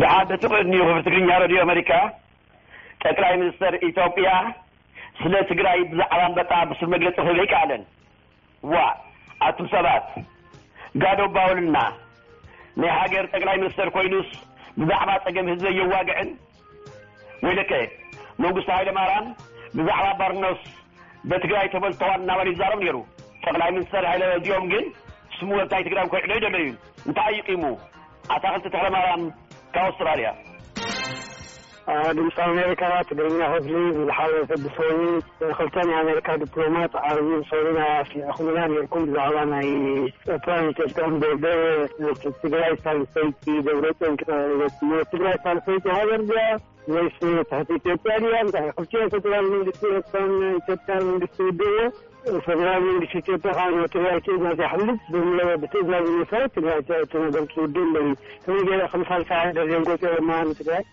ድሓር ንትቕንዩ ክብሪ ትግርኛ ረድዮ ኣመሪካ ጠቅላይ ሚኒስተር ኢትዮጵያ ስለ ትግራይ ብዛዕባ ኣንበጣ ብስል መግለፂ ክህብ ኣይከኣለን ዋ ኣቱም ሰባት ጋዶ ባውልና ናይ ሃገር ጠቅላይ ሚኒስተር ኮይኑስ ብዛዕባ ፀገም ህዝበይ የዋግዕን ወይለከ መንግስቱ ሃይለማርያም ብዛዕባ በርኖስ በትግራይ ተበልተዋል እናበለ ይዛረብ ነይሩ። ጠቕላይ ሚኒስተር ሃይለ እዚኦም ግን ስሙ ወልታይ ትግራይ ኮይዕሎ ይደለዩ እንታይ ይቂሙ ኣታክልቲ ተክለማርያም ካብ ኣውስትራልያ ድምፂ ኣሜሪካ ትግርኛ ክፍሊ ዝለሓወ ተድሶኒ ክልተ ናይ ኣሜሪካ ዲፕሎማት ኣብዚ ሶሪና ኣስሚዕኹምና ኔርኩም ብዛዕባ ናይ ኤርትራን ኢትዮጵያን ቦርደር እቲ ትግራይ ሳልሰይቲ ደብረጽዮን ክተረድእዎ ትግራይ ሳልሰይቲ ሃገር ድያ ወይስ ትሕቲ ኢትዮጵያ ድያ እንታይ ክልቲኦም ፌደራል መንግስቲ ኤርትራን ኢትዮጵያን መንግስቲ ውድእዎ ፌደራል መንግስቲ ኢትዮጵያ ከዓ ናይ ትግራይ ትእዛዝ ይሓልፍ ብምለ ብትእዛዝ መሰረት ትግራይ ትነገር ትውድእ እለኒ ከመይ ገይረ ከምሳልሳ ሃገር ዘንቆጽ ድማ ንትግራይ